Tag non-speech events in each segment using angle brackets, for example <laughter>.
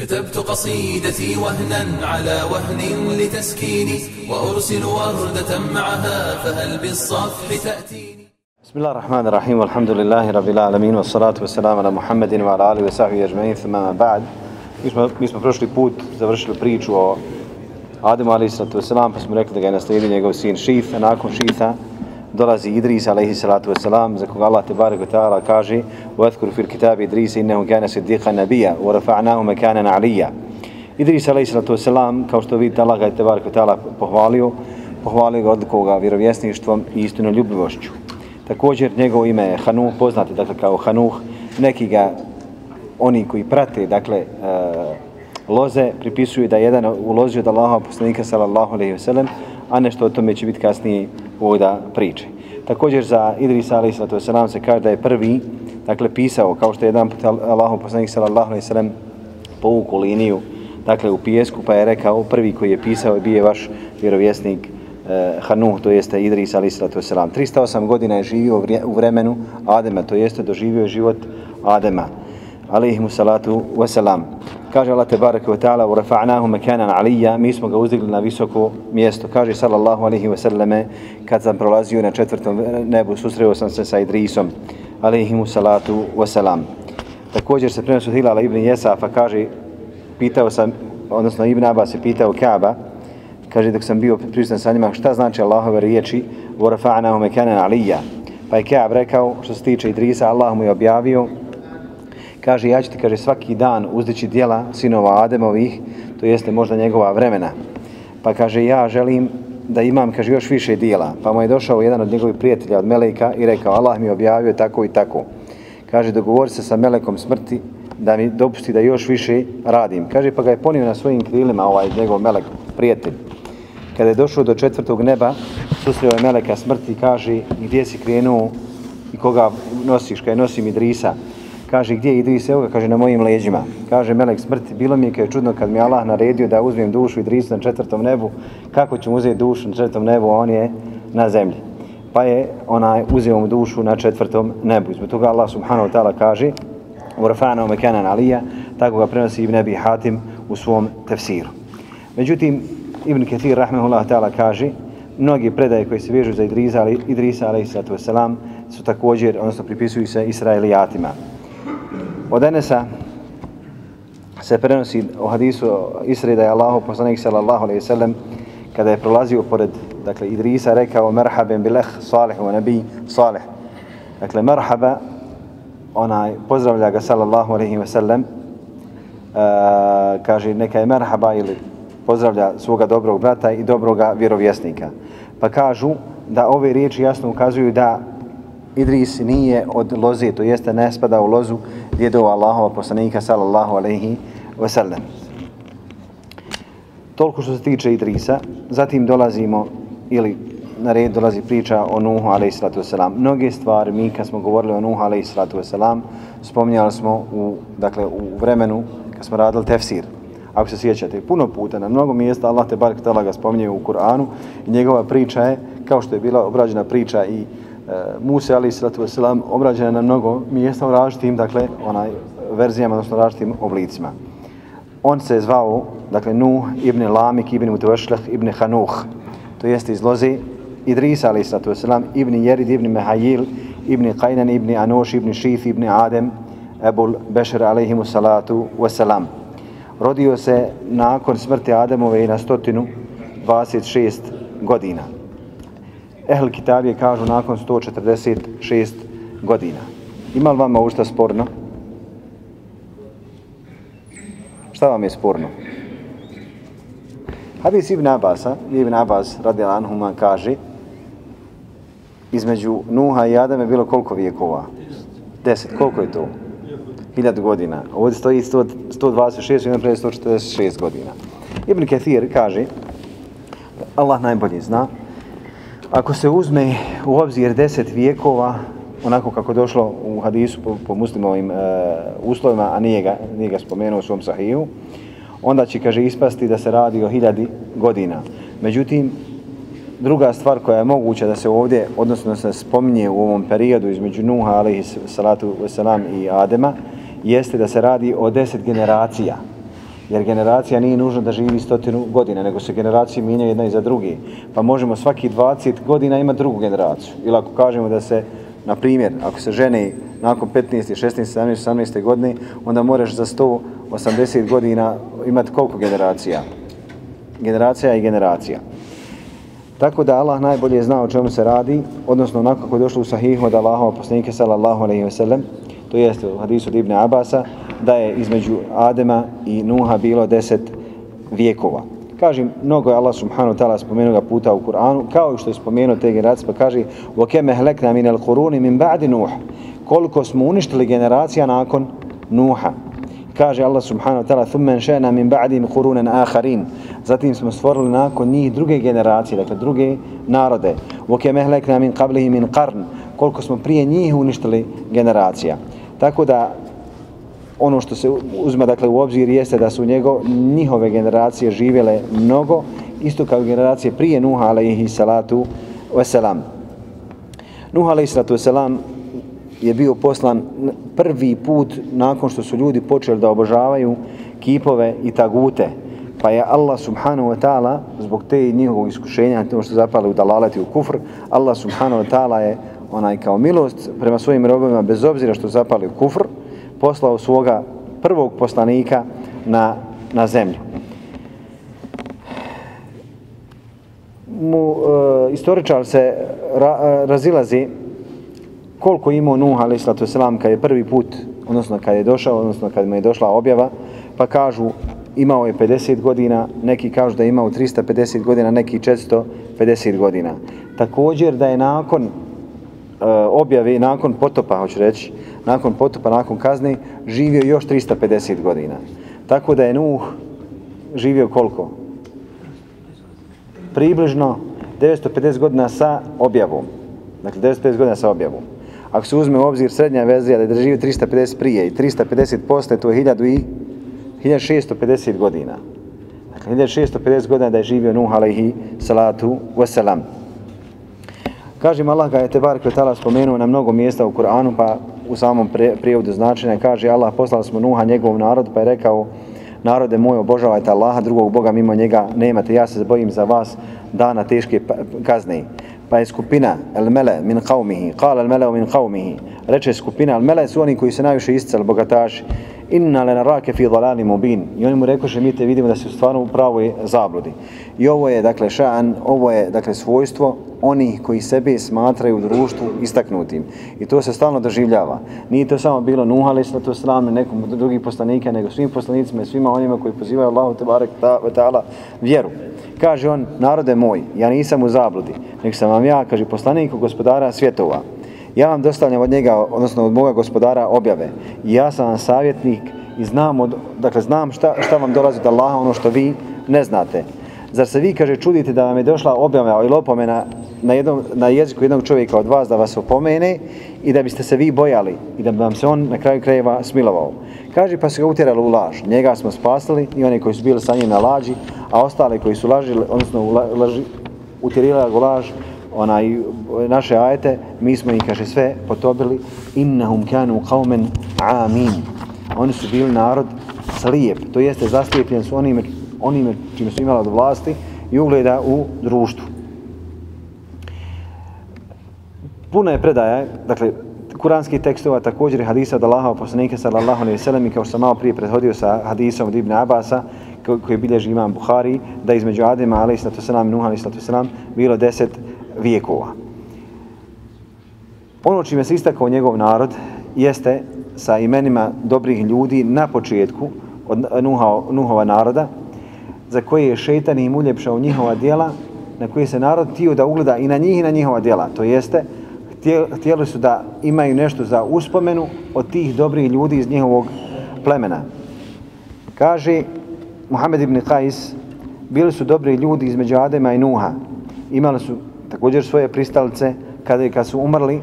كتبت قصيدتي وهنا على وهن لتسكيني وأرسل وردة معها فهل بالصفح تأتيني؟ بسم الله الرحمن الرحيم والحمد لله رب العالمين والصلاة والسلام على محمد وعلى آله وصحبه أجمعين. ثم بعد Mi smo, prošli put završili priču o Ademu alaihi sallatu wasalam, pa smo rekli da ga je naslijedio njegov sin Šif, a nakon Šifa dolazi Idris alejhi salatu vesselam za koga Allah te barek ta'ala kaže u etkuru fil kitabi Idris innahu kana siddiqan nabija, wa rafa'nahu makanan 'aliyya." Idris alejhi salatu vesselam kao što vidite, Allah ga te barek ta'ala pohvalio, pohvalio ga odlikao koga vjerovjesništvom i istinoljubivošću. Također njegovo ime je Hanuh, poznati dakle kao Hanuh, neki ga oni koji prate, dakle, eh, loze, pripisuju da je jedan ulozi od Allaha poslanika sallallahu alejhi ve sellem, a nešto o tome će biti kasnije voda priče. Također za Idrisa alaih sallatu wasalam se kaže da je prvi, dakle, pisao, kao što je jedan put Allahu poslanik sallallahu alaihi sallam povuku liniju, dakle, u pijesku, pa je rekao, prvi koji je pisao je bio vaš vjerovjesnik eh, Hanuh, to jeste Idris alaih sallatu wasalam. 308 godina je živio u vremenu Adema, to jeste doživio život Adema alaihimu salatu wasalam. Kaže Allah tebareke wa ta'ala u rafa'nahu mekanan alija, mi smo ga uzdigli na visoko mjesto. Kaže sallallahu alaihi wa sallame, kad sam prolazio na četvrtom nebu, susreo sam se sa Idrisom, alaihimu salatu wasalam. Također se prenosu Hilala ibn Jesafa, kaže, pitao sam, odnosno Ibn Abbas je pitao Kaaba, kaže dok sam bio prisutan sa njima, šta znači Allahove riječi u rafa'nahu mekanan alija. Pa je Kaab rekao, što se tiče Idrisa, Allah mu je objavio, kaže ja ću ti kaže svaki dan uzdići dijela sinova Ademovih, to jeste možda njegova vremena. Pa kaže ja želim da imam kaže još više dijela. Pa mu je došao jedan od njegovih prijatelja od Meleka i rekao Allah mi objavio tako i tako. Kaže dogovori se sa Melekom smrti da mi dopusti da još više radim. Kaže pa ga je ponio na svojim krilima ovaj njegov Melek prijatelj. Kada je došao do četvrtog neba, susreo je Meleka smrti i kaže gdje si krenuo i koga nosiš, kada nosim Idrisa kaže gdje Idris, evo ga, kaže na mojim leđima. Kaže Melek smrti, bilo mi je kao čudno kad mi Allah naredio da uzmem dušu Idrisa na četvrtom nebu, kako ću uzeti dušu na četvrtom nebu, a on je na zemlji. Pa je onaj uzeo mu dušu na četvrtom nebu. Zbog toga Allah subhanahu wa ta'ala kaže u Rafana Mekanan Alija, tako ga prenosi Ibn Abi Hatim u svom tefsiru. Međutim, Ibn Kathir rahmehullah ta'ala kaže, mnogi predaje koji se vežu za Idrisa, Idrisa alaihissalatu wasalam, su također, odnosno pripisuju se Israelijatima. Od Enesa se prenosi u hadisu Isri da je Allah poslanik sallallahu alaihi sallam kada je prolazio pored dakle, Idrisa rekao merhaben bileh salih u nebi salih. Dakle, merhaba onaj pozdravlja ga sallallahu alaihi wa sallam uh, kaže neka je merhaba ili pozdravlja svoga dobrog brata i dobroga vjerovjesnika. Pa kažu da ove riječi jasno ukazuju da Idris nije od loze, to jeste ne spada u lozu djedova Allahova poslanika sallallahu alaihi wasallam. Toliko što se tiče Idrisa, zatim dolazimo, ili na red dolazi priča o Nuhu alaihi sallatu wasalam. Mnoge stvari, mi kad smo govorili o Nuhu alaihi sallatu wasalam, spominjali smo u, dakle, u vremenu kad smo radili tefsir. Ako se sjećate, puno puta na mnogo mjesta Allah te bar tala ga spominje u Kur'anu i njegova priča je, kao što je bila obrađena priča i Eh, Musa ali sallatu vesselam obrađena na mnogo mjesta u različitim dakle onaj verzijama odnosno različitim oblicima. On se zvao dakle Nuh ibn Lamik ibn Mutawashlih ibn Hanuh. To jeste izlozi Idris Idrisa ali sallatu vesselam ibn Jerid ibn Mehajil ibn Qainan ibn Anoš ibn Šif ibn Adem Ebul Bešer alaihimu salatu vesselam. Rodio se nakon smrti Ademove i na stotinu 26 godina. Ehl Kitabije kažu nakon 146 godina. Ima li vama ušta što sporno? Šta vam je sporno? Hadis Ibn Abasa, Ibn Abbas radi Anhuma kaže između Nuha i Adama je bilo koliko vijekova? Deset. Koliko je to? Hiljad godina. Ovdje stoji 100, 126, i pre 146 godina. Ibn Kathir kaže Allah najbolje zna ako se uzme u obzir deset vijekova, onako kako došlo u hadisu po, po muslimovim e, uslovima, a nije ga, nije ga spomenuo u svom sahiju, onda će, kaže, ispasti da se radi o hiljadi godina. Međutim, druga stvar koja je moguća da se ovdje, odnosno se spominje u ovom periodu između Nuha, alaihi salatu wasalam, i Adema, jeste da se radi o deset generacija. Jer generacija nije nužno da živi stotinu godina, nego se generacije mijenjaju jedna iza druge. Pa možemo svaki 20 godina imati drugu generaciju. Ili ako kažemo da se, na primjer, ako se žene nakon 15, 16, 17, 18 godine, onda moraš za 180 godina imati koliko generacija? Generacija i generacija. Tako da Allah najbolje zna o čemu se radi, odnosno onako kako je došlo u sahihu od Allahova poslanike sallallahu alaihi ve sellem, to jeste u hadisu od Ibn Abasa, da je između Adema i Nuha bilo deset vijekova. Kažem, mnogo je Allah subhanahu ta'ala spomenuo ga puta u Kur'anu, kao i što je spomenuo te generacije, pa kaže وَكَمَ هَلَكْنَا مِنَ الْقُرُونِ مِنْ بَعْدِ نُوحِ Koliko smo uništili generacija nakon Nuha. Kaže Allah subhanahu ta'ala ثُمَّ انْشَأْنَا مِنْ بَعْدِهِمْ قُرُونًا آخَرِينَ Zatim smo stvorili nakon njih druge generacije, dakle druge narode. وَكَمَ هَلَكْنَا مِنْ قَبْلِهِ مِنْ قَرْنِ Koliko smo prije njih uništili generacija. Tako da ono što se uzme dakle u obzir jeste da su njego njihove generacije živjele mnogo isto kao generacije prije Nuha alejhi salatu vesselam. Nuh alejhi salatu vesselam je bio poslan prvi put nakon što su ljudi počeli da obožavaju kipove i tagute. Pa je Allah subhanahu wa ta'ala, zbog te njihovog iskušenja, to što zapali u dalalati u kufr, Allah subhanahu wa ta'ala je onaj kao milost prema svojim robovima, bez obzira što zapali u kufr, poslao svoga prvog poslanika na, na zemlju. Mu, e, istoričar se ra, e, razilazi koliko imao Nuh alaih sallatu selam kad je prvi put, odnosno kad je došao, odnosno kad mu je došla objava, pa kažu imao je 50 godina, neki kažu da je imao 350 godina, neki 450 godina. Također da je nakon Eh, objave, nakon potopa, hoću reći, nakon potopa, nakon kazni, živio još 350 godina. Tako da je Nuh živio koliko? Približno 950 godina sa objavom. Dakle, 950 godina sa objavom. Ako se uzme u obzir srednja verzija da je živio 350 prije i 350 posle, to je 1000 i 1650 godina. Dakle, 1650 godina da je živio Nuh alaihi salatu wasalam. Kažem, Allah ga je Tebar Kvetala spomenuo na mnogo mjesta u Kur'anu, pa u samom prijevodu značenja kaže Allah poslali smo Nuha njegov narod, pa je rekao narode moj obožavajte Allaha, drugog Boga mimo njega nemate, ja se bojim za vas dana teške pa, kazne. Pa je skupina el mele min qavmihi, kal el mele min qavmihi, reče skupina el mele su oni koji se najviše isticali, bogataši, inna le narake fi dalani mubin. I oni mu rekoše, mi te vidimo da se u stvarno u pravoj zabludi. I ovo je, dakle, ša'an, ovo je, dakle, svojstvo onih koji sebe smatraju u društvu istaknutim. I to se stalno doživljava. Nije to samo bilo Nuh ali to to sram nekom drugih poslanika, nego svim poslanicima i svima onima koji pozivaju Allahu te barek ta'ala vjeru. Kaže on, narode moj, ja nisam u zabludi, nek sam vam ja, kaže poslaniku gospodara svjetova. Ja vam dostavljam od njega, odnosno od moga gospodara objave. I ja sam vam savjetnik i znam, od, dakle, znam šta, šta vam dolazi od Allaha, ono što vi ne znate. Zar se vi, kaže, čudite da vam je došla objava ili opomena na, jednom, na jeziku jednog čovjeka od vas da vas opomene i da biste se vi bojali i da bi vam se on na kraju krajeva smilovao. Kaže, pa se ga utjerali u laž. Njega smo spasili i oni koji su bili sa njim na lađi, a ostali koji su lažili, odnosno laži, utjerila ga laž, onaj, naše ajete, mi smo ih, kaže, sve potobili. Innahum kanu qaumen amin. Oni su bili narod slijep, to jeste zaslijepljen su onime, onime čime su imala od vlasti i ugleda u društvu. Puno je predaja, dakle, kuranskih tekstova, također hadisa od Allaha poslanika sallallahu alaihi sallam i kao što sam malo prije prethodio sa hadisom od Ibn Abasa, koji bilježi imam Buhari, da između Adema alaihi sallatu sallam i Nuh alaihi sallatu sallam bilo deset vijekova. Ono čime se istakao njegov narod jeste sa imenima dobrih ljudi na početku od Nuha, Nuhova naroda, za koje je šeitan im uljepšao njihova dijela, na koje se narod tio da ugleda i na njih i na njihova dijela. To jeste, htjeli su da imaju nešto za uspomenu od tih dobrih ljudi iz njihovog plemena. Kaže Muhammed ibn Qais, bili su dobri ljudi između Adema i Nuha. Imali su također svoje pristalice kada kad su umrli,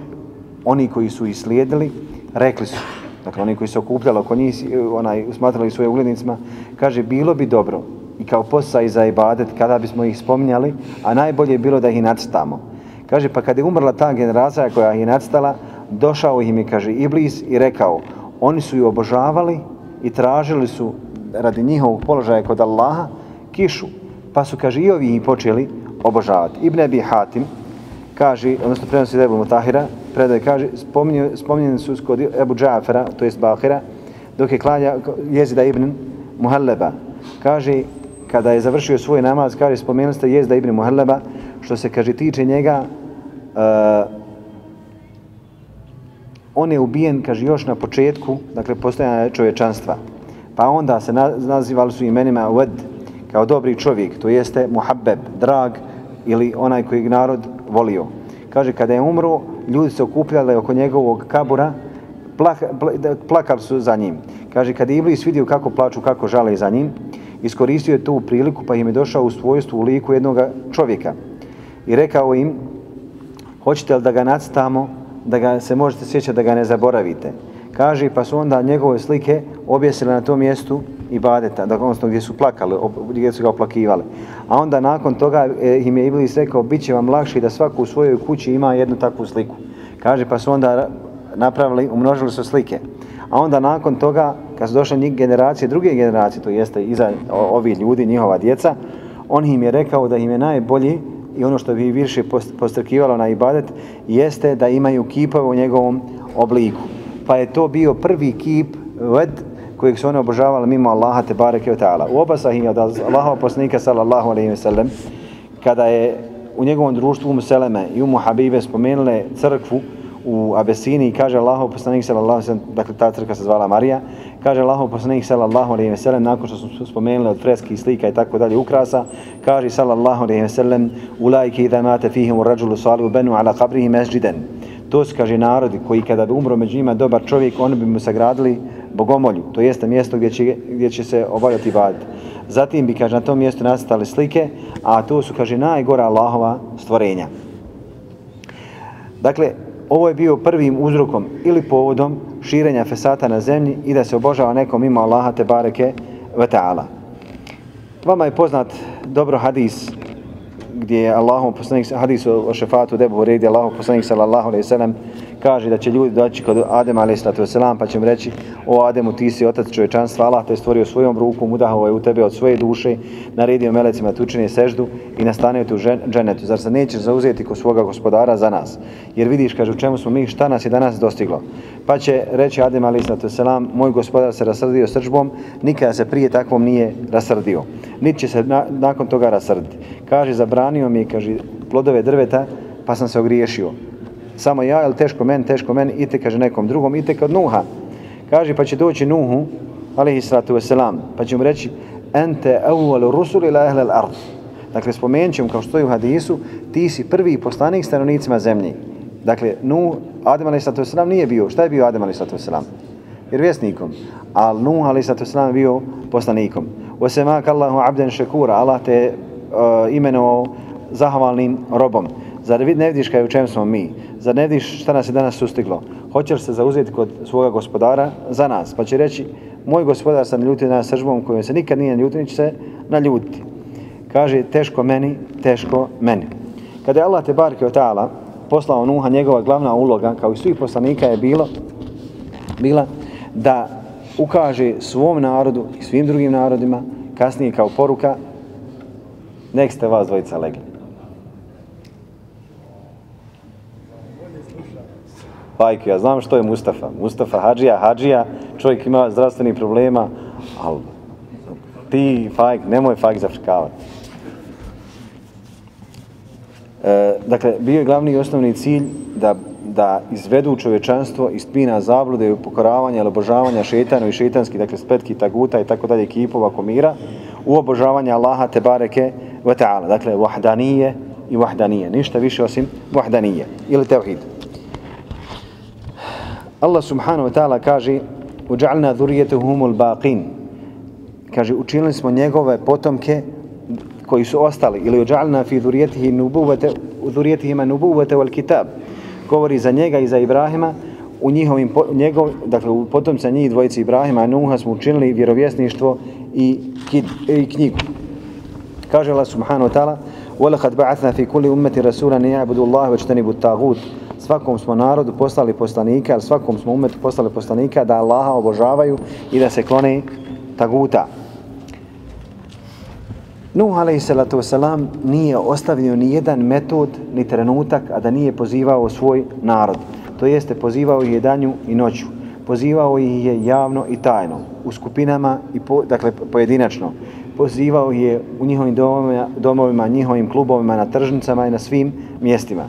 oni koji su ih slijedili, rekli su, dakle oni koji su okupljali oko njih, onaj, smatrali svoje uglednicima, kaže, bilo bi dobro i kao posa i za ibadet kada bismo ih spominjali, a najbolje je bilo da ih nacitamo. Kaže, pa kad je umrla ta generacija koja ih je nacitala, došao im je, kaže, Iblis i rekao, oni su ju obožavali i tražili su radi njihovog položaja kod Allaha kišu. Pa su, kaže, i ovi ih počeli obožavati. Ibn Abi Hatim kaže, odnosno prenosi Ebu Mutahira, predaj kaže, spominjeni su kod Ebu Džafera, to jest Bahira, dok je klanja jezida ibn Muhalleba. Kaže, kada je završio svoj namaz, kaže, spomenuli ste Jezda ibn Muhalleba, što se, kaže, tiče njega, uh, on je ubijen, kaže, još na početku, dakle, postojanja čovječanstva. Pa onda se nazivali su imenima Wed, kao dobri čovjek, to jeste Muhabbeb, drag, ili onaj koji narod volio. Kaže, kada je umro, ljudi se okupljali oko njegovog kabura, plak, plakali su za njim. Kaže, kada je Iblis vidio kako plaču, kako žale za njim, iskoristio je tu priliku pa im je došao u svojstvu u liku jednog čovjeka. I rekao im, hoćete li da ga nacitamo, da ga se možete sjećati, da ga ne zaboravite. Kaže, pa su onda njegove slike objesile na tom mjestu i badeta, dakle, odnosno gdje su plakali, gdje su ga oplakivali. A onda nakon toga e, im je Iblis rekao, bit će vam lakše da svako u svojoj kući ima jednu takvu sliku. Kaže, pa su onda napravili, umnožili su slike. A onda nakon toga, kad su došle njih generacije, druge generacije, to jeste iza ovih ljudi, njihova djeca, on im je rekao da im je najbolji i ono što bi više postrkivalo na ibadet, jeste da imaju kipove u njegovom obliku. Pa je to bio prvi kip ved kojeg su oni obožavali mimo Allaha te bareke ta'ala. U oba sahih od Allahova poslanika sallallahu alejhi ve sellem kada je u njegovom društvu Museleme i Umu Habibe spomenule crkvu u Abesini i kaže Allahov poslanik sallallahu alejhi ve sellem, dakle ta crkva se zvala Marija, kaže Allahov poslanik sallallahu alejhi ve sellem nakon što su spomenuli od freski slika i tako dalje ukrasa, kaže sallallahu alejhi ve sellem ulaiki idha mata fihim ar-rajulu salihu banu ala qabrihi masjidan. To su, kaže, narodi koji kada bi umro među njima dobar čovjek, oni bi mu sagradili bogomolju, to jeste mjesto gdje će, gdje će se obavljati bad. Zatim bi, kaže, na tom mjestu nastale slike, a to su, kaže, najgora Allahova stvorenja. Dakle, ovo je bio prvim uzrokom ili povodom širenja fesata na zemlji i da se obožava nekom ima Allaha te bareke ve ta'ala. Vama je poznat dobro hadis gdje je Allahom poslanik, hadis o šefatu debu redi Allahom poslanik sallallahu alaihi sallam kaže da će ljudi doći kod Adema alaihi sallatu wasalam pa će mu reći o Ademu ti si otac čovječanstva Allah te je stvorio svojom rukom udahovao je u tebe od svoje duše naredio melecima da učine seždu i nastanio te u dženetu zar se nećeš zauzeti kod svoga gospodara za nas? Jer vidiš kaže u čemu smo mi šta nas je danas dostiglo. Pa će reći Adem alaihi sallatu wasalam moj gospodar se rasrdio srđbom nikada se prije takvom nije rasrdio. Niti će se na, nakon toga rasrditi. Kaže zabranio mi kaže plodove drveta pa sam se ogriješio samo ja, jel teško men, teško meni, ite, kaže nekom drugom, ite kod Nuha. Kaže, pa će doći Nuhu, alaihi sratu wasalam, pa će mu reći, ente evvalu rusul ila ehle ard. Dakle, spomenut ćemo, kao što je u hadisu, ti si prvi poslanik stanovnicima zemlji. Dakle, Nuh, Adem alaihi sallatu wasalam nije bio. Šta je bio Adem alaihi sallatu wasalam? Jer vjesnikom. Ali Nuh alaihi sallatu wasalam bio poslanikom. Wasemak Allahu abden šekura, Allah te uh, imenovao zahvalnim robom. Zar ne vidiš kaj u čem smo mi? Zar ne vidiš šta nas je danas sustiglo? Hoćeš se zauzeti kod svoga gospodara za nas? Pa će reći, moj gospodar sam ljutio na sržbom kojom se nikad nije ljutio, niće se naljutiti. Kaže, teško meni, teško meni. Kada je Allah te barke od ta'ala poslao Nuha, njegova glavna uloga, kao i svih poslanika, je bilo, bila da ukaže svom narodu i svim drugim narodima, kasnije kao poruka, nek ste vas dvojica legli. Fajk, ja znam što je Mustafa. Mustafa Hadžija, Hadžija, čovjek ima zdravstvenih problema, ali ti, Fajk, nemoj Fajk zafrkavati. E, dakle, bio je glavni i osnovni cilj da, da izvedu čovečanstvo iz spina zablude i pokoravanja ili obožavanja šetanu i šetanski, dakle spletki, taguta i tako dalje kipova komira, u obožavanje Allaha te bareke ve ta'ala. Dakle, vahdanije i vahdanije. Ništa više osim vahdanije ili tevhidu. Allah subhanahu wa ta'ala kaže uđa'alna dhurijetuhumul baqin kaže učinili smo njegove potomke koji su ostali ili uđa'alna fi dhurijetihi nubuvete u dhuриjetihima nubuvete wal kitab govori za njega i za Ibrahima u njihovim njegov dakle u potomca njih dvojice Ibrahima i Nuha smo učinili vjerovjesništvo i, kid, i knjigu kaže Allah subhanahu wa ta'ala وَلَقَدْ بَعَثْنَا فِي كُلِّ أُمَّةِ رَسُولًا يَعْبُدُ اللَّهَ وَاجْتَنِبُ الطَّاغُوتَ svakom smo narodu poslali poslanika, ali svakom smo umetu poslali poslanika da Allaha obožavaju i da se klone taguta. Nuh a.s. nije ostavio ni jedan metod, ni trenutak, a da nije pozivao svoj narod. To jeste, pozivao je danju i noću. Pozivao ih je javno i tajno, u skupinama, i po, dakle pojedinačno. Pozivao je u njihovim domovima, domovima, njihovim klubovima, na tržnicama i na svim mjestima.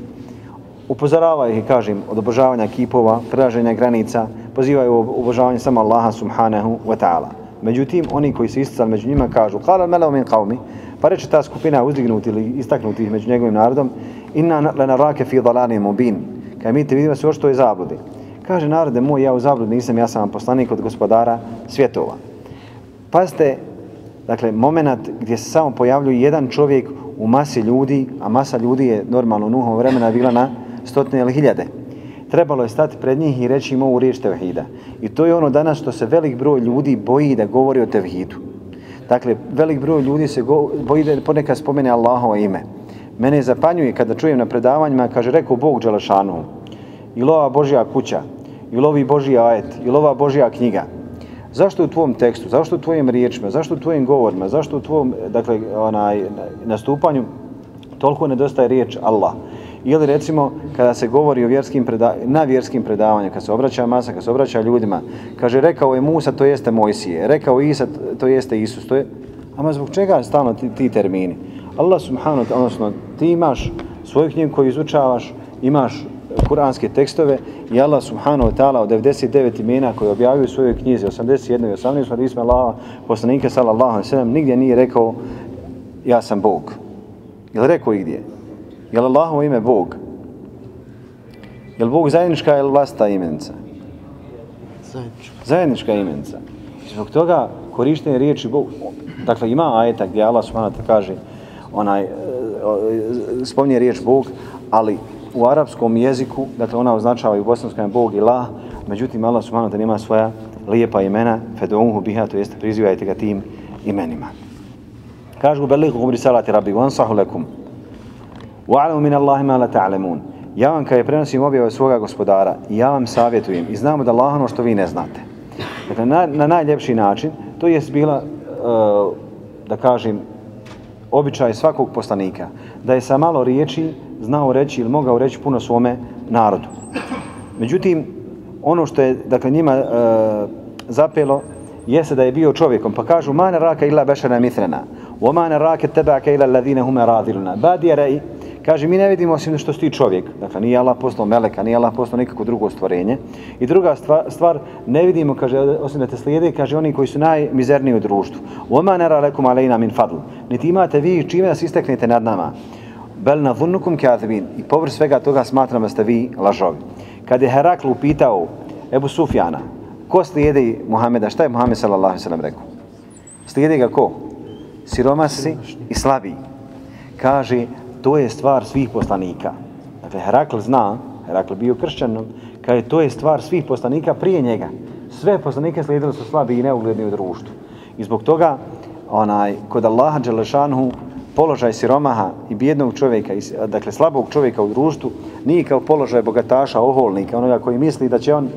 Upozorava ih, kažem, od obožavanja kipova, prelaženja granica, pozivaju u obožavanje samo Allaha subhanahu wa ta'ala. Međutim, oni koji se isticali među njima kažu Kala meleo min qavmi Pa reče ta skupina uzdignuti ili istaknuti među njegovim narodom. Inna lena rake fi dalani mubin. Kaj mi te vidimo sve što je zabludi. Kaže narode moj, ja u zabludi nisam, ja sam vam poslanik od gospodara svjetova. Pazite, dakle, moment gdje se samo pojavljuje jedan čovjek u masi ljudi, a masa ljudi je normalno nuhom vremena bila na stotine ili hiljade trebalo je stati pred njih i reći im ovu riječ tevhida. I to je ono danas što se velik broj ljudi boji da govori o tevhidu. Dakle, velik broj ljudi se go, boji da ponekad spomene Allahovo ime. Mene zapanjuje kada čujem na predavanjima, kaže, rekao Bog Đelešanu, ili ova Božja kuća, ili ovi Božji ajet, ili ova Božja knjiga. Zašto u tvom tekstu, zašto u tvojim riječima, zašto u tvojim govorima, zašto u tvom dakle, onaj, nastupanju toliko nedostaje riječ Allah? Ili recimo kada se govori o vjerskim preda, na vjerskim predavanjima, kad se obraća masa, kad se obraća ljudima, kaže rekao je Musa, to jeste Mojsije, rekao Isa, to jeste Isus, to je... Ama zbog čega stalno ti, ti termini? Allah subhanahu wa odnosno ti imaš svoju knjigu koju izučavaš, imaš kuranske tekstove i Allah subhanahu wa ta'ala od 99 imena koje objavio u svojoj knjizi 81 i 18 hadisma Allaha poslanika sallallahu alejhi ve sellem nigdje nije rekao ja sam Bog. Jel rekao igdje? Je li Allahovo ime Bog? Je li Bog zajednička ili vlasta imenica? Zajednička. Zajednička imenica. Zbog toga korištenje riječi Bog, dakle ima ajeta gdje Allah subhanahu kaže onaj, e, spominje riječ Bog, ali u arapskom jeziku, dakle ona označava i u bosanskom Bog i La, međutim Allah subhanahu nema svoja lijepa imena, fedu'uhu biha, to jeste prizivajte ga tim imenima. Kažu, belihu umri salati rabbi, vansahu lekum. وَعَلَمُ مِنَ اللَّهِ ma la ta'lamun. Ja vam kada prenosim objave svoga gospodara, ja vam savjetujem i znamo da Allah ono što vi ne znate. Dakle, na, na najljepši način, to je bila, uh, da kažem, običaj svakog poslanika, da je sa malo riječi znao reći ili mogao reći puno svome narodu. Međutim, ono što je dakle, njima uh, zapelo, jeste da je bio čovjekom, pa kažu, mana ne raka illa bešana mitrena, o mana raka rake tebake ila ladine hume radiluna. Badi je Kaže, mi ne vidimo osim što ti čovjek. Dakle, nije Allah poslao meleka, nije Allah poslao nikako drugo stvorenje. I druga stvar, stvar ne vidimo, kaže, osim da te slijede, kaže, oni koji su najmizerniji u društvu. Oma nera lekum alejna min fadl. Niti imate vi čime da se isteknete nad nama. Bel na vunukum kathbin. I povr svega toga smatram da ste vi lažovi. Kad je Herakl upitao Ebu Sufjana, ko slijedi Muhameda, šta je Muhammed sallallahu sallam rekao? Slijedi ga ko? Siromasi i slabiji. Kaže, to je stvar svih poslanika. Dakle, Herakl zna, Herakl bio kršćanom, kaže to je stvar svih poslanika prije njega. Sve poslanike slijedili su slabi i neugledni u društvu. I zbog toga, onaj, kod Allaha Đelešanhu, položaj siromaha i bjednog čovjeka, dakle slabog čovjeka u društvu, nije kao položaj bogataša, oholnika, onoga koji misli da će on,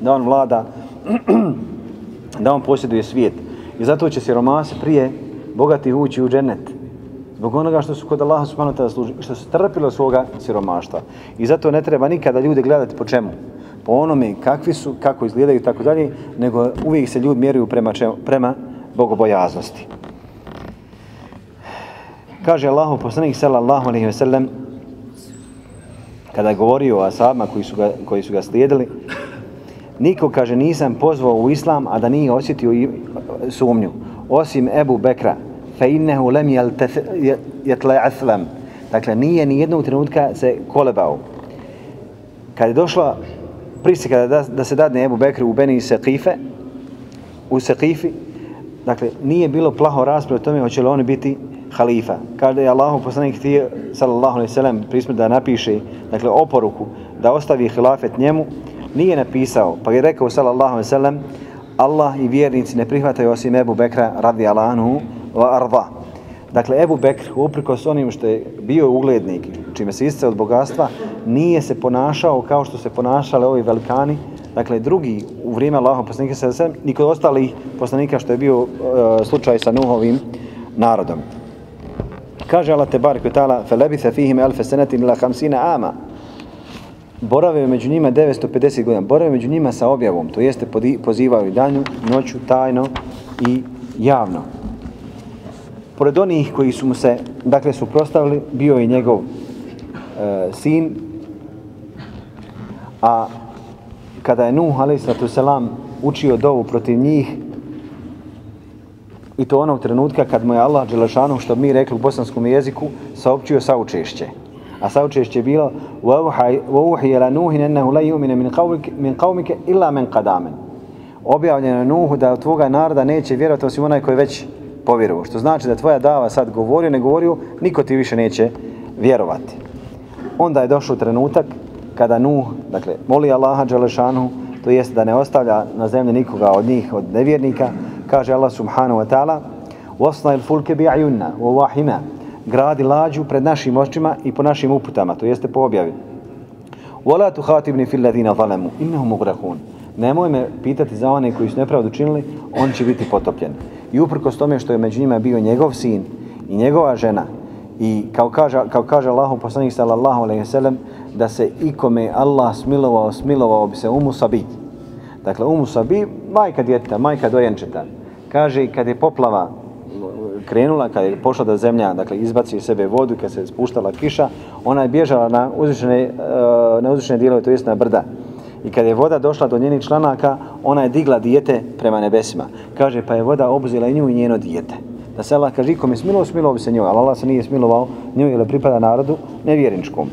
da on vlada, <clears throat> da on posjeduje svijet. I zato će siromasi prije bogati ući u dženet zbog onoga što su kod Allaha subhanahu wa ta'ala služi, što su trpilo svoga siromaštva. I zato ne treba nikada ljude gledati po čemu? Po onome kakvi su, kako izgledaju i tako dalje, nego uvijek se ljudi mjeruju prema, čemu, prema bogobojaznosti. Kaže Allahu poslanik sallallahu alejhi ve sellem kada je govorio o ashabima koji su ga, koji su ga slijedili, niko, kaže, nisam pozvao u islam, a da nije osjetio sumnju, osim Ebu Bekra, fe innehu lem jetle aslam. Dakle, nije ni jednog trenutka se kolebao. Kad je došla prisika da, da se dadne Ebu Bekri u Beni Sekife, u Sekifi, dakle, nije bilo plaho rasprave o tome hoće li oni biti halifa. Kada je Allahu poslanik htio, sallallahu alaihi sallam, prismet da napiše, dakle, oporuku, da ostavi hilafet njemu, nije napisao, pa je rekao, sallallahu alaihi sallam, Allah i vjernici ne prihvataju osim Ebu Bekra, radi Allahanu, wa arda. Dakle, Ebu Bekr, uprkos onim što je bio uglednik, čime se isce od bogatstva, nije se ponašao kao što se ponašali ovi velikani dakle drugi u vrijeme Allahov poslanika sa sve ni kod ostalih poslanika što je bio e, slučaj sa Nuhovim narodom. Kaže Allah te barek taala felabitha fihim alf sanatin ila 50 ama. Borave među njima 950 godina. Borave među njima sa objavom, to jeste pozivaju danju, noću, tajno i javno Pored onih koji su mu se, dakle, suprostavili, bio je njegov e, sin, a kada je Nuh a.s. učio dovu protiv njih i to onog trenutka kad mu je Allah Đelešanu, što mi rekli u bosanskom jeziku, saopćio saučešće. A saučešće je bilo وَوُحِيَ لَنُوهِ نَنَّهُ لَا يُؤْمِنَ مِنْ قَوْمِكَ إِلَّا مِنْ قَدَامٍ Objavljeno je Nuhu da od tvoga naroda neće vjerovati osim onaj koji već povjerovao. Što znači da tvoja dava sad govori, ne govorio, niko ti više neće vjerovati. Onda je došao trenutak kada Nuh, dakle, moli Allaha Đelešanu, to jest da ne ostavlja na zemlji nikoga od njih, od nevjernika, kaže Allah subhanahu wa ta'ala, وَصْنَا الْفُلْكَ بِعْيُنَّا وَوَحِمَا Gradi lađu pred našim očima i po našim uputama, to jeste po objavi. وَلَا تُخَاتِبْنِ فِي الَّذِينَ ظَلَمُوا إِنَّهُمْ مُغْرَهُونَ Nemoj me pitati za one koji su nepravdu činili, on će biti potopljen. I uprkos tome što je među njima bio njegov sin i njegova žena, i kao kaže, kao kaže Allahom poslanik sallallahu alejhi ve sellem da se ikome Allah smilovao, smilovao bi se Umu Sabi. Dakle, Umu Sabi, majka djeta, majka dojenčeta. Kaže, kad je poplava krenula, kad je pošla da zemlja, dakle, izbaci sebe vodu, kad se spuštala kiša, ona je bježala na uzvišene, e, na uzvišene dijelove, to jest na brda. I kad je voda došla do njenih članaka, ona je digla dijete prema nebesima. Kaže, pa je voda obuzila i nju i njeno dijete. Da se Allah kaže, ikom je smilo, smilo bi se njoj, ali Allah se nije smilovao njoj, jer pripada narodu nevjerničkom.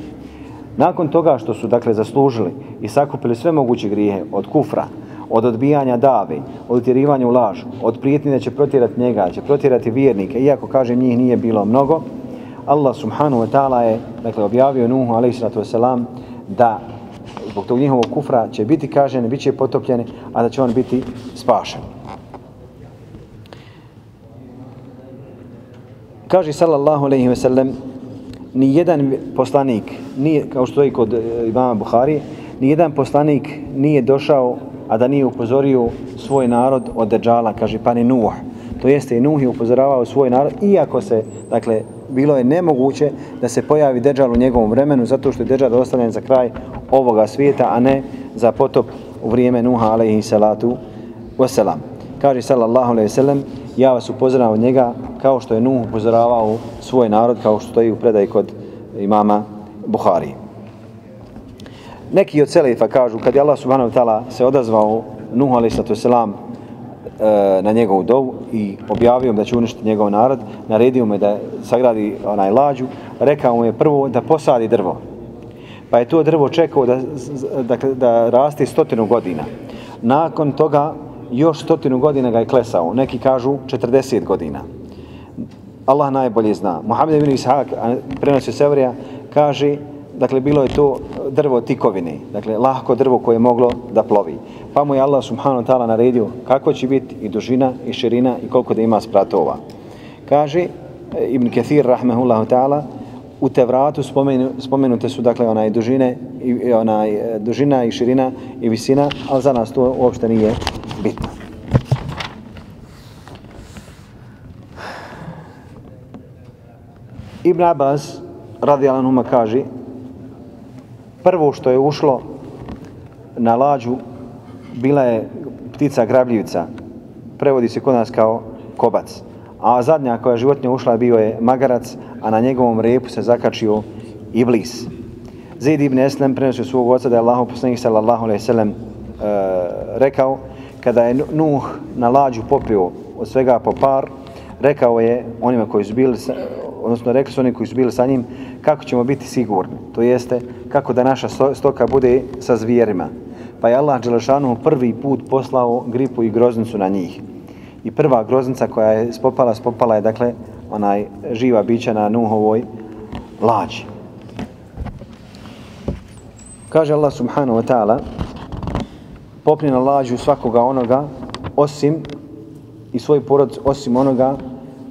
Nakon toga što su dakle zaslužili i sakupili sve moguće grijehe od kufra, od odbijanja dave, od utjerivanja u laž, od prijetnje da će protjerati njega, će protjerati vjernike, iako kaže njih nije bilo mnogo, Allah subhanahu wa ta'ala je dakle, objavio Nuhu a.s. da zbog tog njihovog kufra će biti kaženi, bit će potopljeni, a da će on biti spašen. Kaže sallallahu alejhi ve sellem, ni jedan poslanik, nije, kao što je kod e, imama Buhari, ni jedan poslanik nije došao, a da nije upozorio svoj narod od Dejjala, kaže pa ni Nuh. To jeste i Nuh je upozoravao svoj narod, iako se, dakle, bilo je nemoguće da se pojavi Dejjal u njegovom vremenu, zato što je Dejjal ostavljen za kraj ovoga svijeta, a ne za potop u vrijeme Nuha, alaihi salatu wasalam. Kaže sallallahu alaihi sallam, ja vas upozoravam od njega kao što je Nuh upozoravao svoj narod, kao što stoji u predaj kod imama Buhari. Neki od Selefa kažu, kad je Allah subhanahu wa ta'ala se odazvao Nuh a.s. wasalam, E, na njegovu dovu i objavio da će uništiti njegov narod, naredio mu je da sagradi onaj lađu, rekao mu je prvo da posadi drvo. Pa je to drvo čekao da, da, da raste stotinu godina. Nakon toga još stotinu godina ga je klesao. Neki kažu 40 godina. Allah najbolje zna. Muhammed ibn Ishaq, prenosio Severija, kaže, dakle, bilo je to drvo tikovine, dakle, lahko drvo koje je moglo da plovi. Pa mu je Allah subhanahu ta'ala naredio kako će biti i dužina i širina i koliko da ima spratova. Kaže, eh, Ibn Kathir, rahmehullahu ta'ala, u Tevratu spomenu, spomenute su dakle onaj dužine i onaj eh, dužina i širina i visina, ali za nas to uopšte nije bitno. Ibn Abbas radijalan huma kaže prvo što je ušlo na lađu bila je ptica grabljivica. Prevodi se kod nas kao kobac. A zadnja koja je životinja ušla bio je magarac a na njegovom repu se zakačio iblis. Zaid ibn Eslem prenosio svog oca da je Allah poslanik sallallahu alejhi ve sellem e, rekao kada je Nuh na lađu popio od svega po par rekao je onima koji su bili odnosno rekli su oni koji su bili sa njim kako ćemo biti sigurni? To jeste kako da naša stoka bude sa zvijerima. Pa je Allah Đelešanu prvi put poslao gripu i groznicu na njih. I prva groznica koja je spopala spopala je dakle onaj živa bića na Nuhovoj lađi. Kaže Allah subhanahu wa ta'ala popni na lađu svakoga onoga osim i svoj porod osim onoga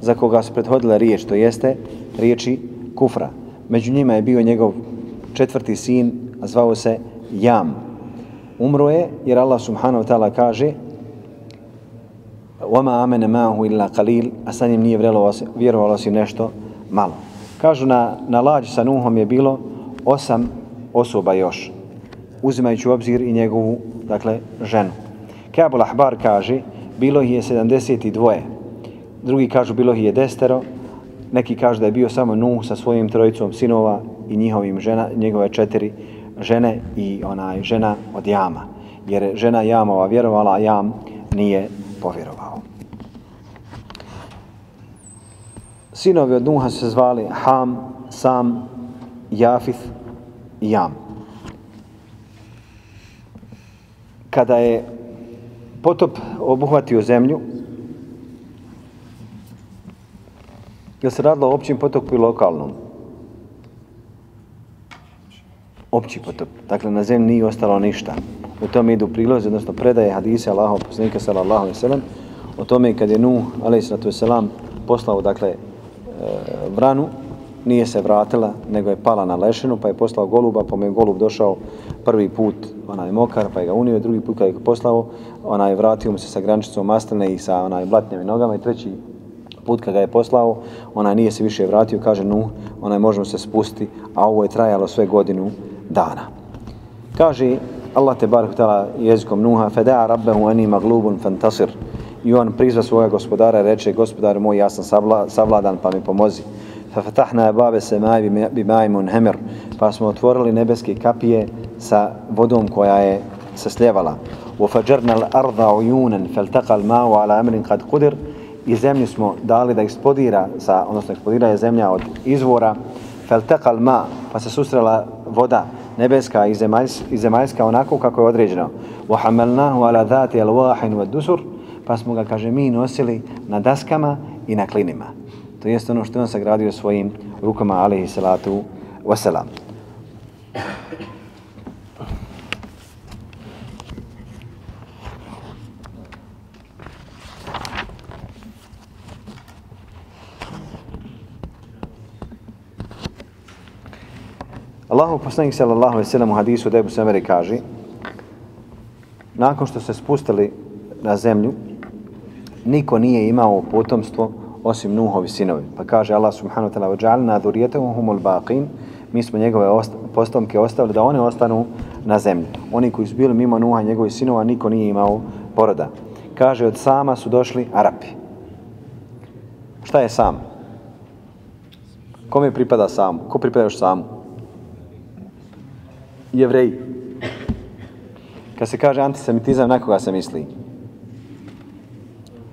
za koga se prethodila riječ, to jeste riječi kufra. Među njima je bio njegov četvrti sin, a zvao se Jam. Umro je jer Allah subhanahu wa ta'ala kaže وَمَا آمَنَ مَاهُ إِلَّا قَلِيلٌ a sa njim nije vjerovalo osim nešto malo. Kažu na, na lađi sa Nuhom je bilo osam osoba još, uzimajući u obzir i njegovu, dakle, ženu. Kabul Ahbar kaže, bilo ih je 72. Drugi kažu, bilo ih je destero. Neki kažu da je bio samo Nuh sa svojim trojicom sinova i njihovim žena, njegove četiri žene i onaj žena od jama. Jer žena jamova vjerovala, a jam nije povjerovao. Sinovi od Nuha se zvali Ham, Sam, Jafith i Jam. Kada je potop obuhvatio zemlju, je se radilo o općim potoku i lokalnom? Opći potop. Dakle, na zemlji nije ostalo ništa. U tome idu prilozi, odnosno predaje hadise Allahov poslanika sallallahu alaihi sallam, o tome kad je Nuh alaihi sallatu sallam poslao, dakle, e, vranu, nije se vratila, nego je pala na lešinu, pa je poslao goluba, pa mu je golub došao prvi put, onaj mokar, pa je ga unio, drugi put kada je ga poslao, onaj vratio mu se sa grančicom masline i sa onaj blatnjama nogama i treći put kada ga je poslao, onaj nije se više vratio, kaže nu, onaj možemo se spustiti, a ovo je trajalo sve godinu dana. Kaže Allah te barih tala jezikom Nuha, feda'a rabbehu eni maglubun fantasir. I on prizva svoga gospodara, reče, gospodar moj, ja sam savladan, pa mi pomozi. ففتحنا باب السماء بماء منهمر pa smo otvorili nebeske kapije sa vodom koja je se sljevala وفجرنا الارض عيونا فالتقى الماء على امر قد قدر i zemlju smo dali da eksplodira sa odnosno eksplodira je zemlja od izvora فالتقى الماء pa se susrela voda nebeska i zemaljska, i zemaljska onako kako je određeno وحملناه على ذات الواح والدسر pa smo ga kaže mi nosili na daskama i na klinima To jest ono što on sagradio svojim rukama, alaihi salatu wasalam. Allahu poslanik sallallahu alejhi ve sellem u hadisu da Abu Samari kaže nakon što se spustili na zemlju niko nije imao potomstvo osim Nuhovi sinovi. Pa kaže Allah subhanahu wa ta'ala وَجَعَلْنَا ذُرِيَتَهُمُ الْبَاقِينَ Mi smo njegove osta postomke ostavili da oni ostanu na zemlji. Oni koji su bili mimo Nuha njegovih sinova, niko nije imao poroda. Kaže, od sama su došli Arapi. Šta je sam? Kome pripada sam? Ko pripada još samu? Jevreji. Kad se kaže antisemitizam, na koga se misli?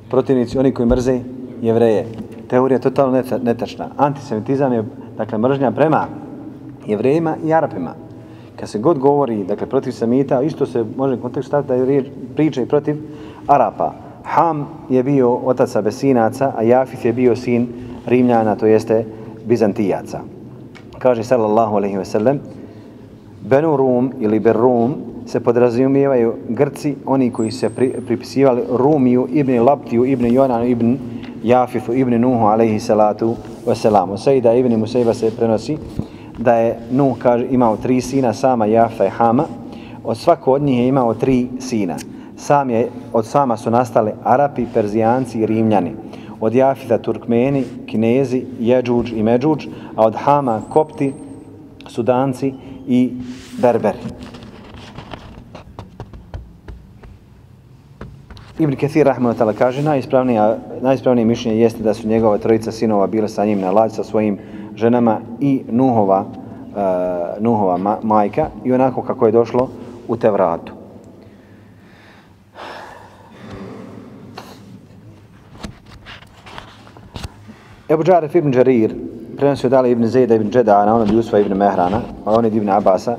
Protivnici, oni koji mrze jevreje. Teorija je totalno netačna. Antisemitizam je, dakle, mržnja prema jevrejima i arapima. Kad se god govori, dakle, protiv semita, isto se može kontekst staviti da je riječ, priča i protiv Arapa. Ham je bio otac Abesinaca, a Jafis je bio sin Rimljana, to jeste Bizantijaca. Kaže sallallahu alaihi ve sellem, Benu Rum ili Berrum se podrazumijevaju Grci, oni koji se pri, pripisivali Rumiju, Ibn Laptiju, Ibn Jonanu, Ibn Jafifu ibn Nuhu alaihi salatu wasalamu. Sejda ibn Musaiba se prenosi da je Nuh kaže, imao tri sina, sama Jafa i Hama. Od svako od njih je imao tri sina. Sam je, od sama su nastali Arapi, Perzijanci i Rimljani. Od Jafita Turkmeni, Kinezi, Jeđuđ i Međuđ, a od Hama Kopti, Sudanci i Berberi. Ibn Kathir rahmanatala kaže, najispravnije, najispravnije mišljenje jeste da su njegova trojica sinova bile sa njim na lađ sa svojim ženama i Nuhova, uh, Nuhova ma majka i onako kako je došlo u te vratu. Ebu Džaref ibn Đarir prenosio dali ibn Zejda ibn Džedana, ono Jusfa ibn Mehrana, a od ibn Abasa,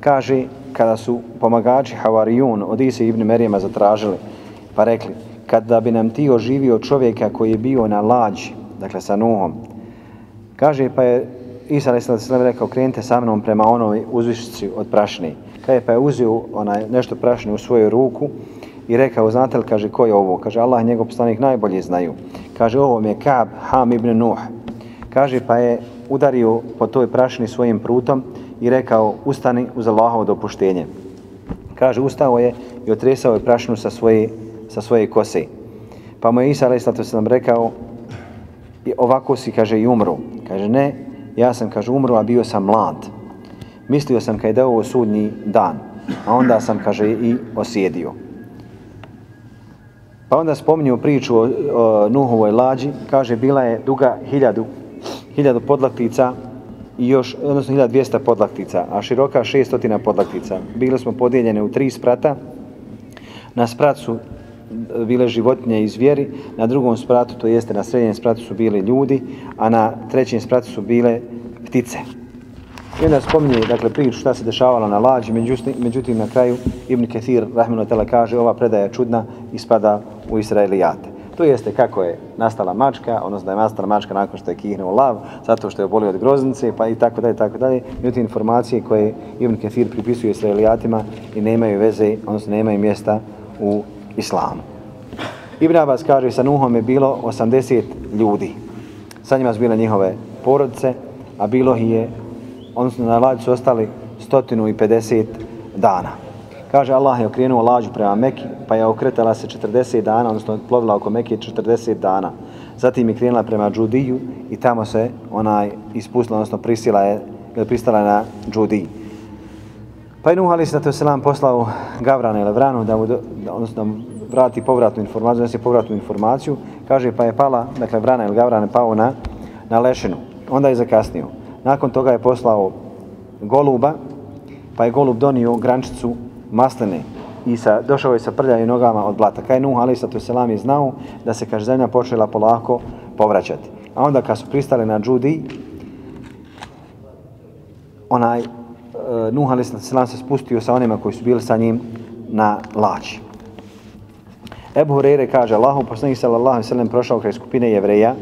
kaže kada su pomagači Havarijun od Ise ibn Merijema zatražili pa rekli, kada bi nam ti oživio čovjeka koji je bio na lađi, dakle sa Nuhom, kaže pa je Isa a.s. rekao, krenite sa mnom prema onoj uzvišici od prašne. Kaže pa je uzio onaj nešto prašne u svoju ruku i rekao, znate li, kaže, ko je ovo? Kaže, Allah njegov poslanik najbolje znaju. Kaže, ovo mi je Kab Ham ibn Nuh. Kaže, pa je udario po toj prašini svojim prutom i rekao, ustani uz Allahovo dopuštenje. Kaže, ustao je i otresao je prašinu sa svoje, sa svoje kose. Pa mu je Isa a.s. rekao, i ovako si, kaže, i umru. Kaže, ne, ja sam, kaže, umru, a bio sam mlad. Mislio sam kada je ovo sudnji dan, a onda sam, kaže, i osjedio. Pa onda spominju priču o, o Nuhovoj lađi, kaže, bila je duga hiljadu, 1000 podlaktica i još, odnosno 1200 podlaktica, a široka 600 podlaktica. Bile smo podijeljene u tri sprata, na sprat su bile životinje i zvijeri, na drugom spratu, to jeste na srednjem spratu su bili ljudi, a na trećem spratu su bile ptice. I onda spominje, dakle, priču šta se dešavalo na lađi, međutim, međutim na kraju Ibn Kathir, Rahmanu tela, kaže ova predaja je čudna i spada u Israelijate. To jeste kako je nastala mačka, odnosno da je nastala mačka nakon što je kihnuo lav, zato što je obolio od groznice, pa i tako dalje, tako dalje. Međutim, informacije koje Ibn Kathir pripisuje Israelijatima i nemaju veze, odnosno nemaju mjesta u islamu. Ibn Abbas kaže, sa Nuhom je bilo 80 ljudi. Sa njima su bile njihove porodice, a bilo ih je, odnosno na lađu su ostali 150 dana. Kaže, Allah je okrenuo lađu prema Meki, pa je okretala se 40 dana, odnosno plovila oko Meki 40 dana. Zatim je krenula prema Džudiju i tamo se onaj ispustila, odnosno prisila je, e, pristala na Džudiji. Pa je Nuh Ali Sallatu Selam poslao Gavrana ili Vranu da mu, odnosno, da mu vrati povratnu informaciju, da se povratnu informaciju. Kaže pa je pala, dakle Vrana ili Gavrana je pao na, na lešinu. Onda je zakasnio. Nakon toga je poslao Goluba, pa je Golub donio grančicu maslene i sa, došao je sa prljavim nogama od blata. Kaj Nuh Ali sato Selam je znao da se kaže zemlja počela polako povraćati. A onda kad su pristali na Džudi, onaj e, Nuh alaih selam se spustio sa onima koji su bili sa njim na lači. Ebu Hureyre kaže, Allahu poslanik sallallahu sallam prošao kraj skupine jevreja